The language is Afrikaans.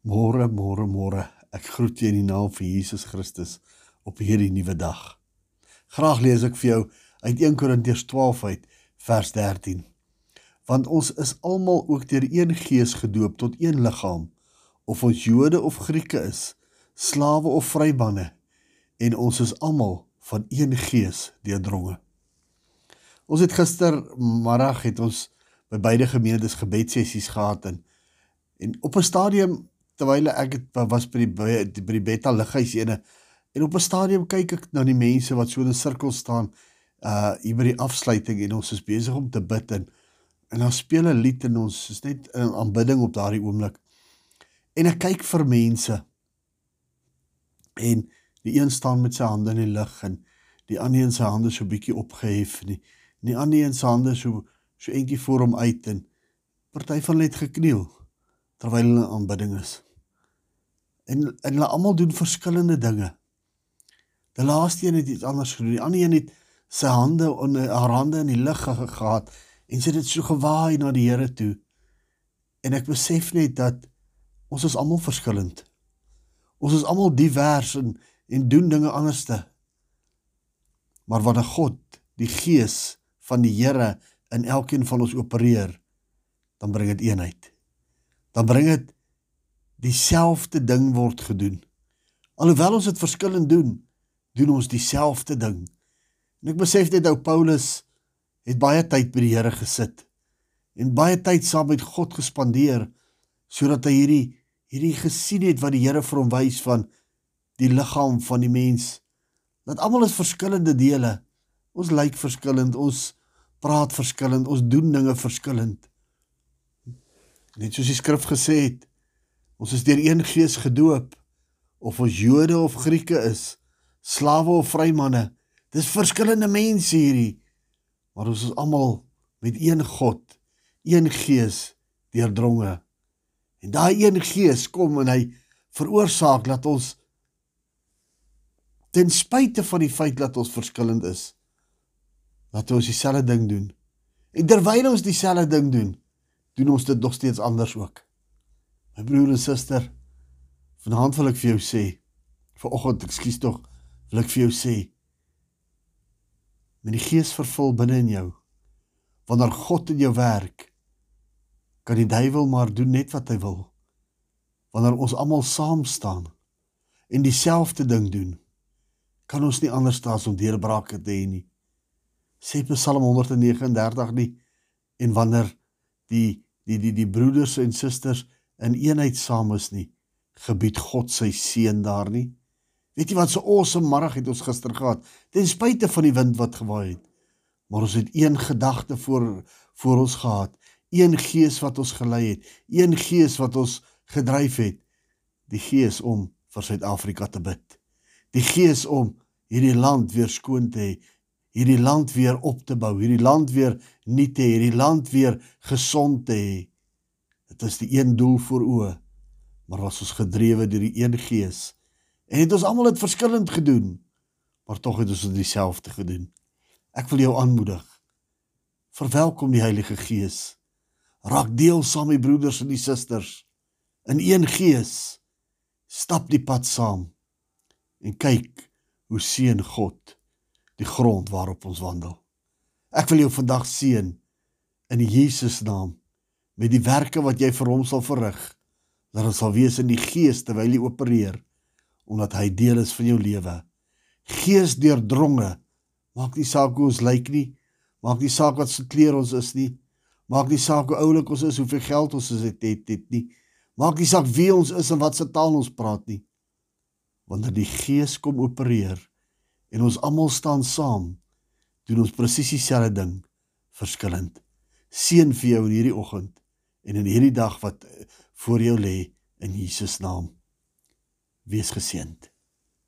Môre, môre, môre. Ek groet jou in die naam van Jesus Christus op hierdie nuwe dag. Graag lees ek vir jou uit 1 Korintiërs 12 uit vers 13. Want ons is almal ook deur een Gees gedoop tot een liggaam, of ons Jode of Grieke is, slawe of vrybanne, en ons is almal van een Gees deurdronge. Ons het gister middag het ons by beide gemeentes gebedsessies gehad en en op 'n stadium terwyl ek het, was by die by die Betta lighuis ene en op 'n stadium kyk ek na die mense wat so in 'n sirkel staan uh hier by die afsluiting en ons is besig om te bid en en dan speel 'n lied en ons is net in aanbidding op daardie oomblik. En ek kyk vir mense en die een staan met sy hande in die lug en die ander een sy hande so bietjie opgehef en die, die ander een se hande so so entjie voor hom uit en party van net gekniel terwyl hulle aanbidding is en en hulle almal doen verskillende dinge. Die laaste een het iets anders gedoen. Die ander een het sy hande en haar hande in die lug gehad en sy het dit so gewaai na die Here toe. En ek besef net dat ons is almal verskillend. Ons is almal divers en en doen dinge anderste. Maar wanneer God, die Gees van die Here in elkeen van ons opereer, dan bring dit eenheid. Dan bring dit dieselfde ding word gedoen. Alhoewel ons dit verskillend doen, doen ons dieselfde ding. En ek besef net ou Paulus het baie tyd by die Here gesit en baie tyd saam met God gespandeer sodat hy hierdie hierdie gesien het wat die Here vir hom wys van die liggaam van die mens. Dat almal is verskillende dele. Ons lyk verskillend, ons praat verskillend, ons doen dinge verskillend. Net soos die skrif gesê het, Ons is deur een gees gedoop of ons Jode of Grieke is, slawe of vrymanne. Dis verskillende mense hierdie, maar ons is almal met een God, een gees deurdronge. En daai een gees kom en hy veroorsaak dat ons ten spyte van die feit dat ons verskillend is, dat ons dieselfde ding doen. En terwyl ons dieselfde ding doen, doen ons dit nog steeds anders ook. My broer en suster, vanaand wil ek vir jou sê, vanoggend, ekskuus tog, wil ek vir jou sê, met die gees vervul binne in jou, wanneer God in jou werk, kan die duiwel maar doen net wat hy wil. Wanneer ons almal saam staan en dieselfde ding doen, kan ons nie anders staan om deurbrake te hê nie. Sê Psalm 139 nie en wanneer die die die die broeders en susters in eenheid saam is nie, gebied God sy seën daar nie. Weet jy wat so awesome middag het ons gister gehad, ten spyte van die wind wat gewaai het. Maar ons het een gedagte voor voor ons gehad, een gees wat ons gelei het, een gees wat ons gedryf het, die gees om vir Suid-Afrika te bid. Die gees om hierdie land weer skoon te hê, hierdie land weer op te bou, hierdie land weer nuut te hê, hierdie land weer gesond te hê. Dit is die een doel voor oë. Maar was ons gedrewe deur die een gees. En het ons almal dit verskillend gedoen, maar tog het ons dit dieselfde gedoen. Ek wil jou aanmoedig. Verwelkom die Heilige Gees. Raak deel saam met broeders en die susters in een gees. Stap die pad saam en kyk hoe seën God die grond waarop ons wandel. Ek wil jou vandag seën in Jesus naam met die werke wat jy vir hom sal verrig dat dit sal wees in die gees terwyl jy opereer omdat hy deel is van jou lewe. Gees deurdronge maak nie saak hoe ons lyk nie maak nie saak wat se klere ons is nie maak nie saak hoe oulik ons is hoeveel geld ons het het, het nie maak nie saak wie ons is en wat se taal ons praat nie wanneer die gees kom opereer en ons almal staan saam doen ons presies dieselfde ding verskillend. Seën vir jou in hierdie oggend en in hierdie dag wat eh, voor jou lê in Jesus naam. Wees geseënd.